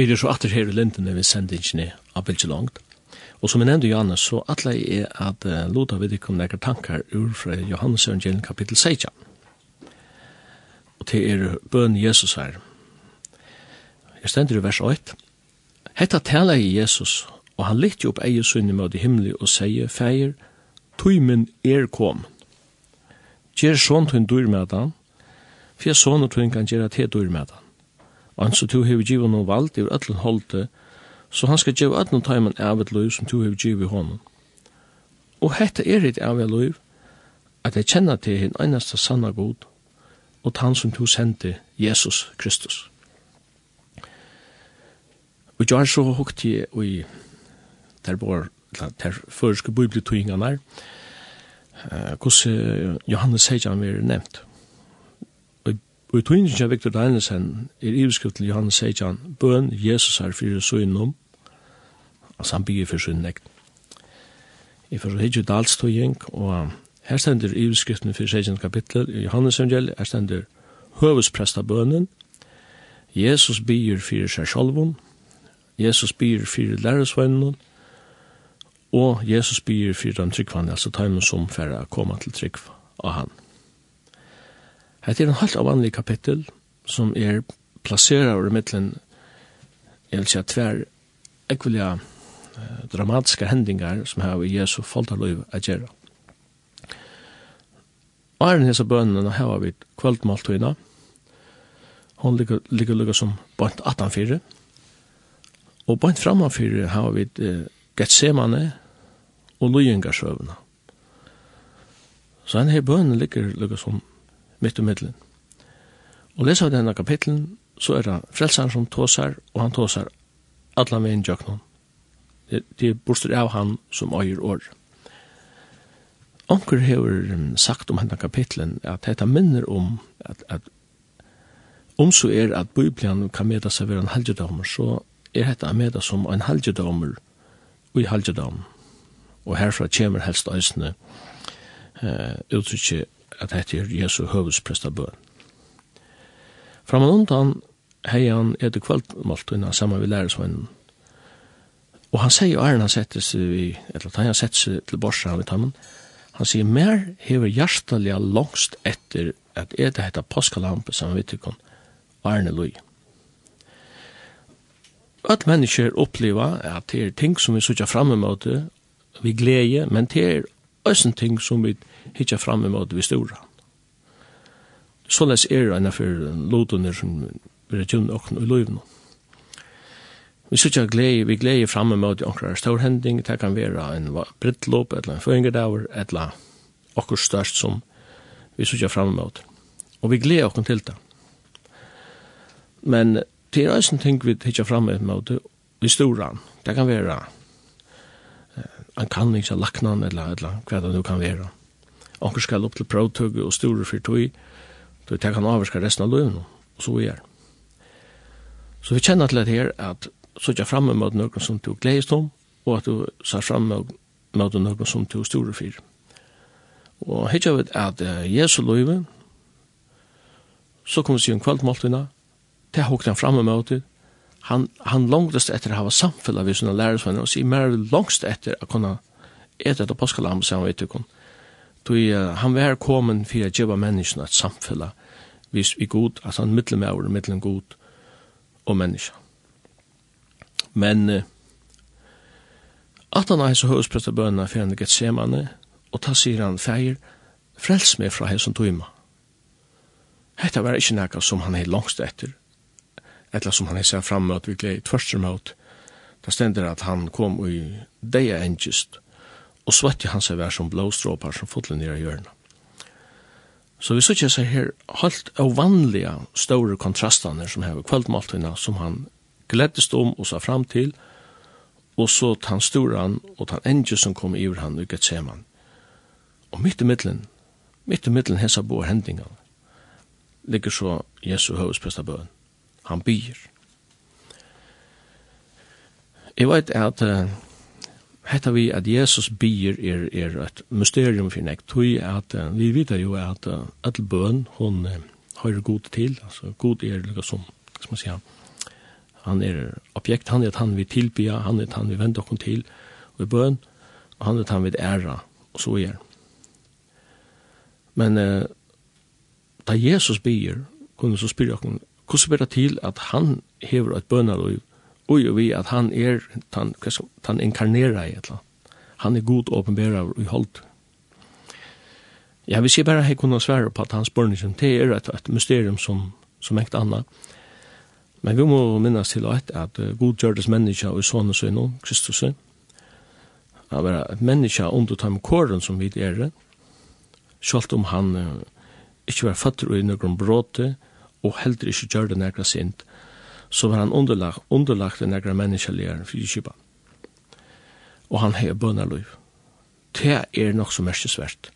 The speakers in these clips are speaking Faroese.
Vi er så atter her i lintene vi sender ikke av bildet langt. Og som jeg nevnte, Johanne, så atle jeg at uh, Loda vil ikke komme tankar ur fra Johannes evangelium kapittel 16. Og til er bøn Jesus her. Jeg stender i vers 8. Hetta tala i Jesus, og han lytte opp eie sunne med i himmelig og sier, Feir, tøymen er kom. Gjer sånn tøyn dyr med han, for jeg sånn tøyn kan gjøre til dyr med han han så to hever givet noen valgt i ötlen holde, så han skal gjeva ötlen taimen av et liv som to hever givet honom. Og hette er et av et liv, at jeg kjenner til hinn einasta sanna god, og han som to sendte Jesus Kristus. Og jeg har så hukt i, og i der bor, der føreske bibeltøyingene er, hvordan Johannes Seidjan var nevnt. Og i tøyningen av Victor Danielsen er iveskrift til Johannes Seidjan, bøn Jesus er fyrir søgnum, altså han bygger fyrir søgnum ekt. I fyrir hegju dalstøying, og her stender iveskriften fyrir Seidjan kapitlet, i Johannes evangel, her stender høvespresta bønnen, Jesus bygger fyrir seg sjolvun, Jesus bygger fyrir læresvennen, og Jesus bygger fyrir den tryggvann, altså tøymen som fyrir a koma til tryggv av han. Hette er en halvt av vanlig kapittel som er placerar over mittlen jeg vil si tver ekvelia eh, dramatiska hendingar som har i Jesu foldarløyv a gjerra. Åren hesa bønnen hava vi kvöldmaltøyna. Hon ligger, ligger ligger som bant 18-4. Og bønt framanfyrir har vi eh, Getsemane og Løyengarsøvna. Så han her bønnen ligger lukka som mitt om middelen. Og lesa av denne kapitlen, så er det frelsaren som tåsar, og han tåsar allan veien jøknon. Det, det er av han som øyer år. Onker hever sagt om denne kapitlen at dette minner om at, at om så er at Bibelen kan meda seg være en halvdamer, så er dette meda som en halvdamer og i halvdamer. Og herfra kommer helst øysene uh, uttrykket at dette er Jesu høvespresta bøn. Fram og undan hei han etter kveldmåltøyna sammen lærer lærersvennen. Og han sier jo æren han setter seg i, eller han setter seg til borsa han tammen, han sier, mer hever hjertelig langst etter at ete hette påskalampe som vi tykkon, æren er løy. Alle mennesker opplever at det er ting som vi sutja framme mot, vi gleder, men det er øysen ting som vi hittar fram imot vi stora. Så les er enn for lotuner som vi er tjunne okken i loven. Vi sitter glede, vi glei fram imot onkrar stårhending, det kan være en brittlopp, eller en føringedaver, eller okkur størst som vi sitter fram imot. Og vi glei okken til det. Men det er øysen ting vi hittar fram imot i stora. Det kan være en kanning av laknan eller, eller hva det nu kan være. Anker skal opp til prøvtøgget og store for tog, så jeg kan avvarska resten av løven, og så er. Så vi kjenner til det her at så ikke framme mot noen som tog gledes om, og at du sa framme mot noen som tog store for. Og hittar vi at Jesu løven, så kommer vi si en kvaldmåltina, det har hukket han framme mot det, han, han långtast etter å ha samfunnet av sina lærersvenner, og sier mer långst etter å kunne etter etter påskalam sammen med tykken. Tui, uh, han var kommet for å gjøre menneskene et samfunnet, hvis vi god, at han middelen med over, middelen god og menneske. Men uh, at han har så høysprøtta bønene for han gett semane, og ta sier han feir, frels meg fra hesson tøyma. Hetta var ikkje nekka som han er langst etter, etla som han har sett fram mot, virkelig tvørster mot, da stender at han kom i deia engest, og svette han seg vær som blåstråpar som fotler nere i hjørnet. Så vi sykje seg her halt av vanliga store kontrastene som hever kveldmåltina som han gleddes om og sa fram til, og så tann storan og tann engje som kom iver han i Gethseman. Og mitt i middelen, mitt i middelen hessa bo hendingan, ligger så Jesu høvespresta bøen han byr. Jeg vet at uh, hetta vi at Jesus byr er, er et mysterium for nek, tog at uh, vi vet jo at uh, all bøn, hon uh, har god til, altså god er liksom, som, hva skal man si, han er objekt, han er at han vi tilbya, han er at han vi vende okken til, og bøn, og han er at han vi æra, og så er. Men uh, da Jesus byr, kunne så spyrja okkur, hvordan ber det til at han hever et bønarløy, og jo vi at han er, han, han inkarnerer i et eller Han er god åpenbærer i holdt. Ja, vi ser bare her kunne svære på at hans børnesen, det er et, et mysterium som, som enkt anna. Men vi må minnes til at, at god gjørdes menneska og sånne sønne, Kristus, at være et menneska under dem kåren som vi er, selv om han uh, ikke var fattig i noen bråte, og heldur ikkje gjør det nekra sint, så var han underlagt, underlagt en nekra menneskjelig frikipa. Og han hei bønarløyv. Det er nok så merkesvært.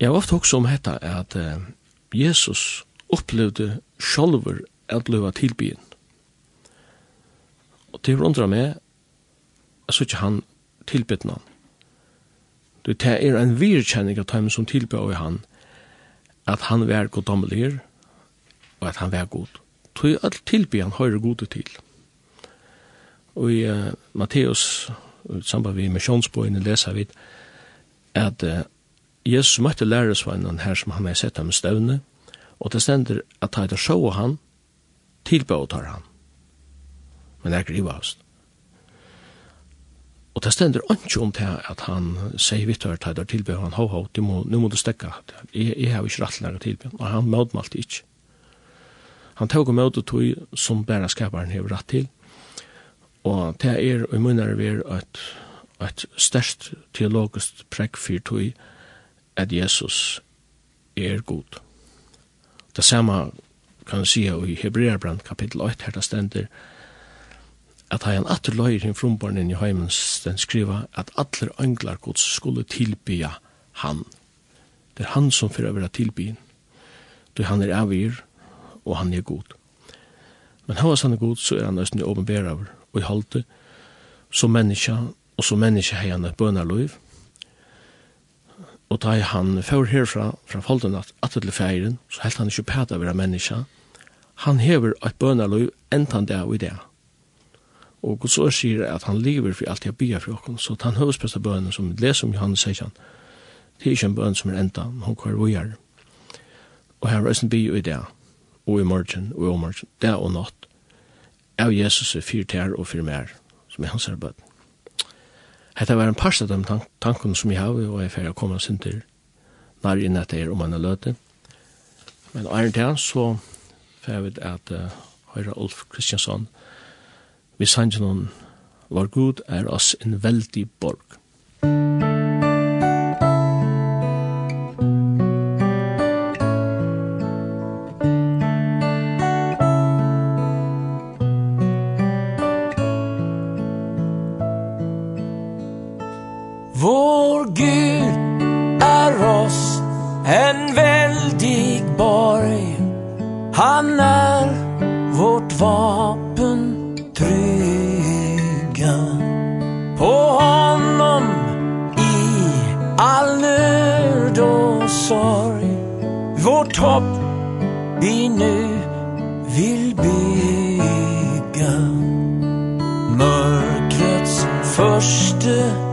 Jeg har ofte også om hetta at uh, Jesus opplevde sjolver at løyva tilbyen. Og det undrar meg, jeg så ikke han tilbytt noen. Det er en virkjenning av dem som tilbyr av han, at han var goddommelig og at han var god. Tog alt tilby han høyre gode til. Og i uh, Matteus, samband vi misjonsbøyene, leser vi at uh, Jesus møtte læresveinen her som han har sett ham i støvne, og det stender at han så han, tilbøter han. Men det er grivast. Og det stender ikke om til at han sier vitt og tar tilbøy, han ho hov, må, nu må du stekka, jeg, jeg har ikke rett lærer tilbøy, og han mødmalte ikke. Han tog og møter tog som bare skaperen har rett til, og det er og munner vi er et, et størst teologisk prekk for tog at Jesus er god. Det samme kan jeg si i Hebreerbrand kapittel 8, her det stender, at han atter løyer hin inn i heimens, den skriva at atler anglar gods skulle tilbya han. Det er han som fyrir å være tilbyen. Du han er avir, og han er god. Men hva han er god, så er han nesten åpenberaver, og i halte, som menneska, og som menneska hei han et bønarløyv, og da han fyrir herfra, fra folden at atter til feiren, så helt han ikke pæta vera menneska, han hever et bønarløyv entan det og i det, Og Guds år sier at han lever for alt jeg bygger for oss. Så den høvespreste bønnen som vi leser om Johannes 16, det er ikke en bønn som er enda, men hun kvar vi er. Og her er en by i det, og i morgen, og i morgen, det og natt. Av Jesus er fyrt her og fyrt mer, som er hans her bønnen. Hetta var en parst av de tank tankene som jeg har, og jeg får komme sin til nær inn etter er om han er løte. Men og er det så får jeg vite at uh, Høyre Ulf Kristiansson, vi sannsyn var god er oss en veldig borg. sorg. Vårt hopp vi nu vill bygga. Mörkrets första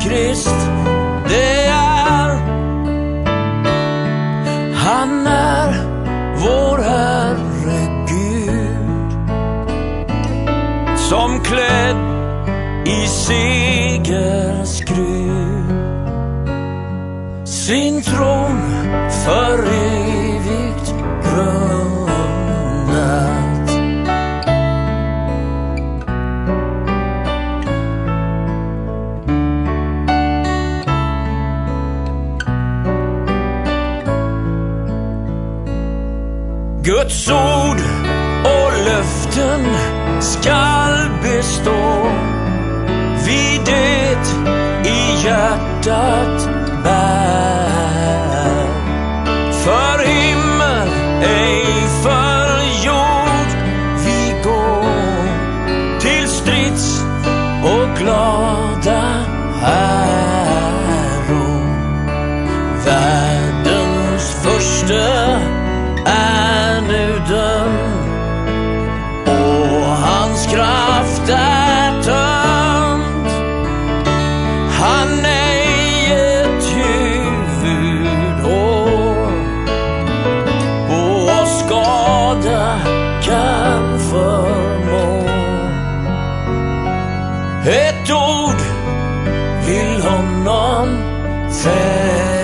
Krist det er Han er vår Herre Gud Som klädd i segerskrud Sin tron för ord och löften skall fälla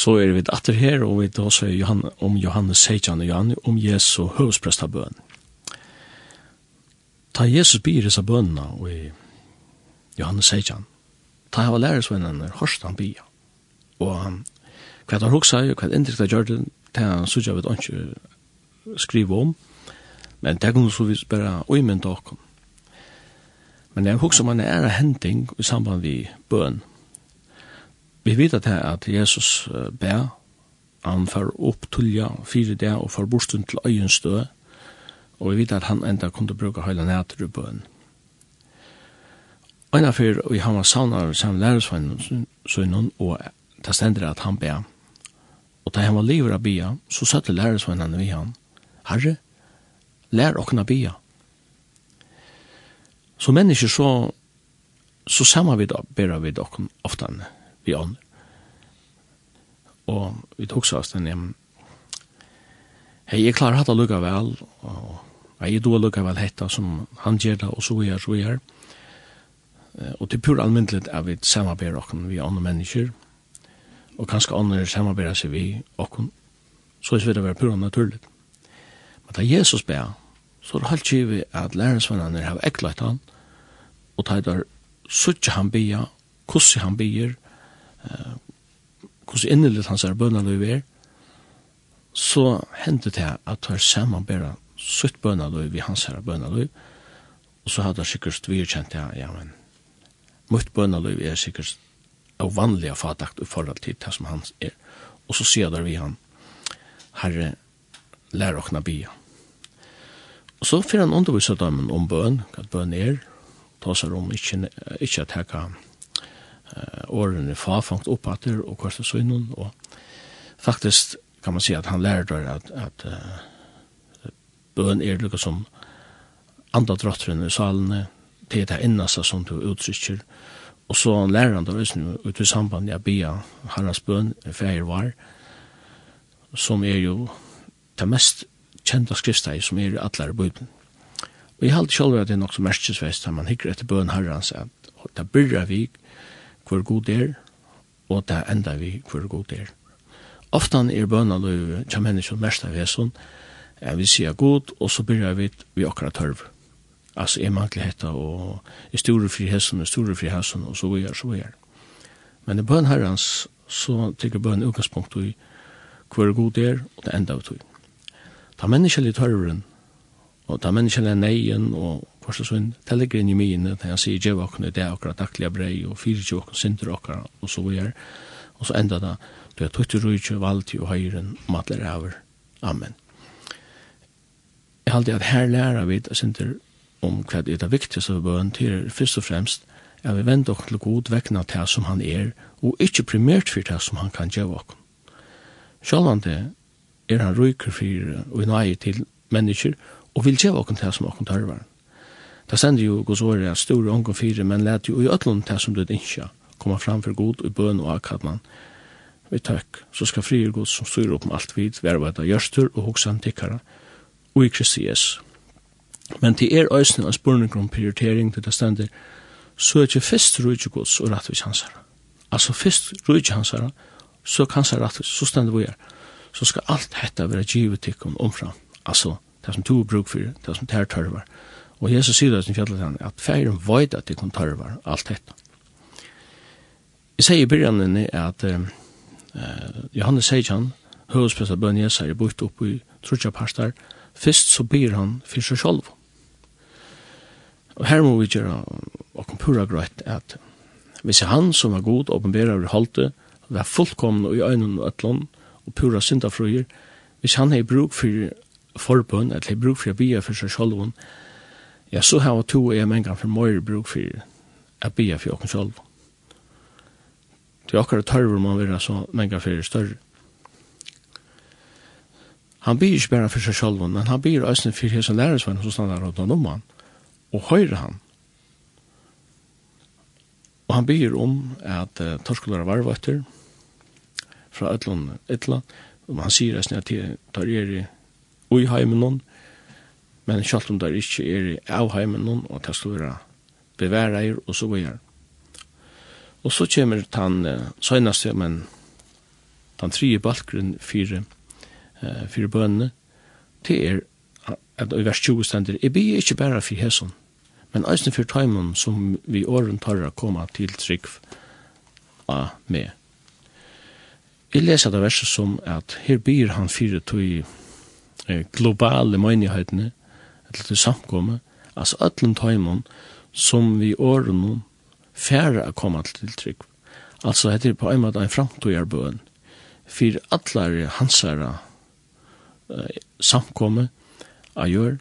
så er vi atter her, og vi tar sier Johan, om Johannes Seidjan og Jan, om Jesu høvesprestabøen. Ta Jesus byr i bønna og i Johannes 16. Ta hava lærersvennen hørst han byr. Og han, hva han hoksa og hva inntrykta gjør det, det han sudja vet ikke skriva om, men det kunne så vis bare uimenta okkom. Men jeg hoksa man er hending i samband vi bøn. Vi vet at at Jesus bær, han fer opp tulja fire der og fer borstund til øyenstø, og vi vet at han enda kunne bruke høyla nætter i bøen. Og en fyr, og han var savnet av samme lærersvennen, og det stender at han ber. Og da han var livet av bia, så søtte lærersvennen vi han, Herre, lær åkna bia. Så mennesker så, så samar vi da, ber vi da ofte vi ånd. Og vi tok så oss den hjem, hei, jeg klarer hatt å lukka vel, og Jeg er lukka vel hetta som han gjør det, og så er så er. Og det er pur almindelig at vi samarbeider okken vi andre mennesker, og kanskje andre samarbeider seg vi okken, så er det være pur naturlig. Men da Jesus ber, så er det halvt givet at lærersvennerne har eklet han, og da er det suttje han bia, kussi han bier, kussi innelig hans er bønnerløy er, så hendte det at det han samarbeider sutt bønaløy vi hans herre bønaløy, og så hadde han sikkert vi kjent ja, ja, men mitt bønaløy er sikkert av vanlige fatakt i forhold til det som hans er. Og så sier der vi han, herre, lær okna bia. Og så fyrir han undervisa dem om bøn, hva bøn er, ta seg om ikke, ikke at hekka uh, årene fafangt oppater og kvartet søgnen, og faktisk kan man si at han lærer der at, at uh, bøn er lukka som andre drottren i salene, til det innasta som du uttrykker, og så lærer han da øyne ut i samband med Bia, hans bøn, feir var, som er jo det mest kjenta skriftsteg som er i atler bøyden. Og jeg halte selv at det er nok så merkesvest, at man hikker etter bøn herrens, at det byrra vi hvor god er, og det enda vi hvor god er. Oftan er bønene løy kjem menneskje mest av hesson, er jeg vil si god, og så begynner vi vi akkurat tørv. Altså, jeg mangler hette, og jeg store fri hessen, og store fri hessen, og så vi er, så vi er. Men i bøn herrens, så tykker bøn utgangspunkt i hver god er, og det enda av tog. Ta menneskelig tørveren, og ta menneskelig neien, og Korsa Svinn, det ligger inn i mine, da han sier, djeva okkene, det er akkurat daglige brei, og fyrir djeva okkene, synder okkene, og så vi er. Og så enda da, du er tøytter rujtje, valgtje og høyren, matler over. Amen. Jeg halte at her lærer vi det synder om hva det er det viktigste vi bør til først og fremst er vi vender oss til god vekkene til som han er og ikke primært for det som han kan gjøre oss. Selv om det er han ryker for og nøye til mennesker og vil gjøre oss til som oss tørver. Det sender jo gos året at store ången fire, men let jo i øtlån til som du ikke kommer fram for god og bøn og akkadman vi tøkk, så skal frier god som styrer opp med alt vid, verva etter gjørstur og hoksan tikkara, og i Kristi Jesu. Men til er øysene av spurning om prioritering til det stendet, så er ikke først rujtje gods og rettvis hans herre. Altså først rujtje hans herre, så kan hans rettvis, så stendet vi er. Så skal alt hetta være givet til om omfram. Altså, det som to er bruk for, det som tær tørvar. Og Jesus sier det som fjallet han, at feiren veit at det kan tørvar alt hetta. Jeg sier i byrjanen at uh, Johannes Seidjan, høvespresta bøn Jesus er bort opp i trutja parstar, og Fyrst så byr han for seg sjálf. Og her må vi gjøre og pura grøyt at hvis han som er god åpenbærer over halte, er fullkomne i øynene og ætlån, og pura syndafrøyer, hvis han har bruk for forbøn, eller har bruk for å bia for seg sjálf, ja, så har to og jeg mengan for mer bruk for å bia for oss sjálf. Det er akkurat tørver man vil ha så mengan for større han blir ikke bare for seg selv, men han blir også for hans lærersvenn som stannar rundt om han, og høyre han. Og han blir om at uh, torskulære varvøtter fra Øtlund Etla, og han sier også at de tar er i uiheimen noen, men selv om det ikke er i avheimen noen, og det skal være beværeier og så går Og så kommer han uh, søgnast, men den tredje balkgrunnen fire, eh, for bønene, det er at i vers 20 stender, jeg blir ikke bare for hæsson, men eisen for taimen som vi åren tar å komme til trygg av med. Jeg leser det verset som at her byr han fire tog globale menighetene, eller til samkomme, altså ætlen taimen som vi åren færre å komme til trygg. Altså heter er på en måte en framtøyerbøen, for atler alle hansere samkomme av gjør,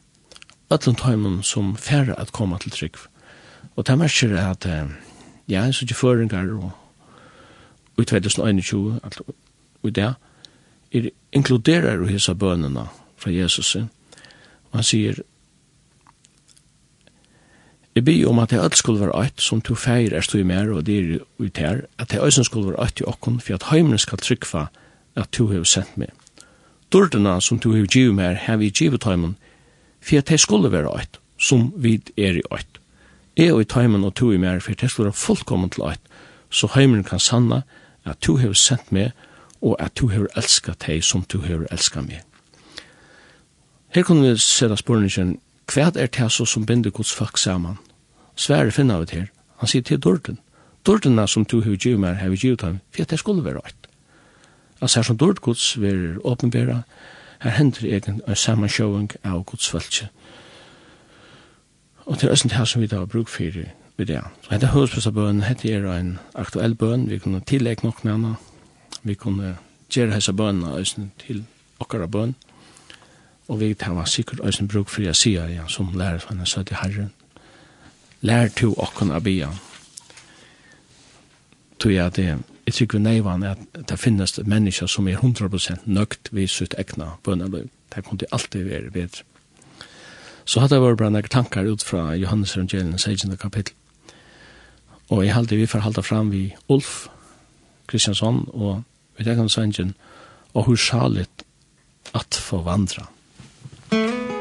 ætlum tøymen som færre at koma til trygg. Og det merker at ja, så ikke føringar og i 2021, altså, og det, er inkluderer jo hessa bønene fra Jesus. Og han sier, Jeg byr om at det alt skulle være øyt som to feir er stod i mer og det er ut her, at det også skulle være øyt i okken, for at heimene skal trykva at to har sendt meg dårdena som du har givet mer, har vi givet tøymen, for at det skulle være eit, som vi er i eit. Jeg og i tøymen og du i mer, for at det skulle være fullkommen til eit, så heimen kan sanna at du har sendt meg, og at du har elskat deg som du har elskat meg. Her kunne vi sætta spørningen, hva er det så som binder Guds folk saman? Sverre finner vi til. Han sier til dården. Dårdena som du har givet mer, har vi givet tøymen, for at det skulle være eit altså her som dårlig gods vil åpenbæra, her hender egen en sammensjøving av godsfølse. Og til østen her som vi da har brukt for vi det. Så dette hette bøn, dette er en aktuell bøn, vi kunne tillegge nok med henne, vi kunne gjøre hese bønene østen til okkara bøn, og vi tar var sikkert østen bruk for jeg sier ja, som lærer for henne søtte herren. Lær to okkona bia. Tog jeg det jeg tykker vi neivan at det finnes mennesker som er 100% nøgt vi sitt egna bønnerløy. Det kunne alltid være bedre. Så hadde jeg vært bra noen tankar ut fra Johannes Evangelien, 16. kapittel. Og jeg halte vi for halte fram vi Ulf Kristiansson og vi tenker om Svengen og hvor sjalet at forvandra. Musikk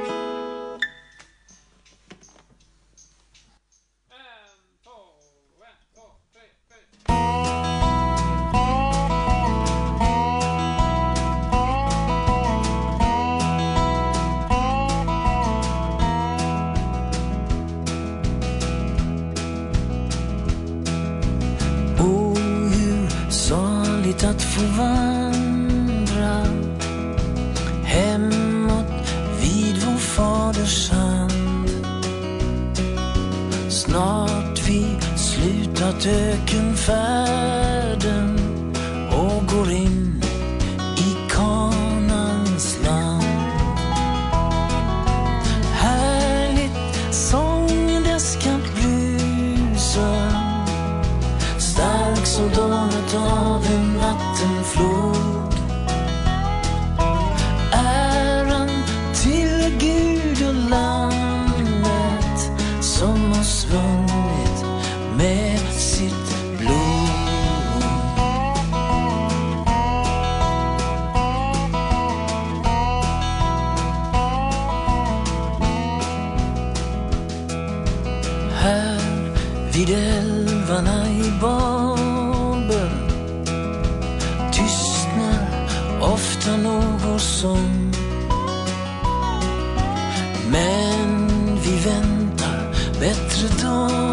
是懂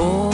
Oh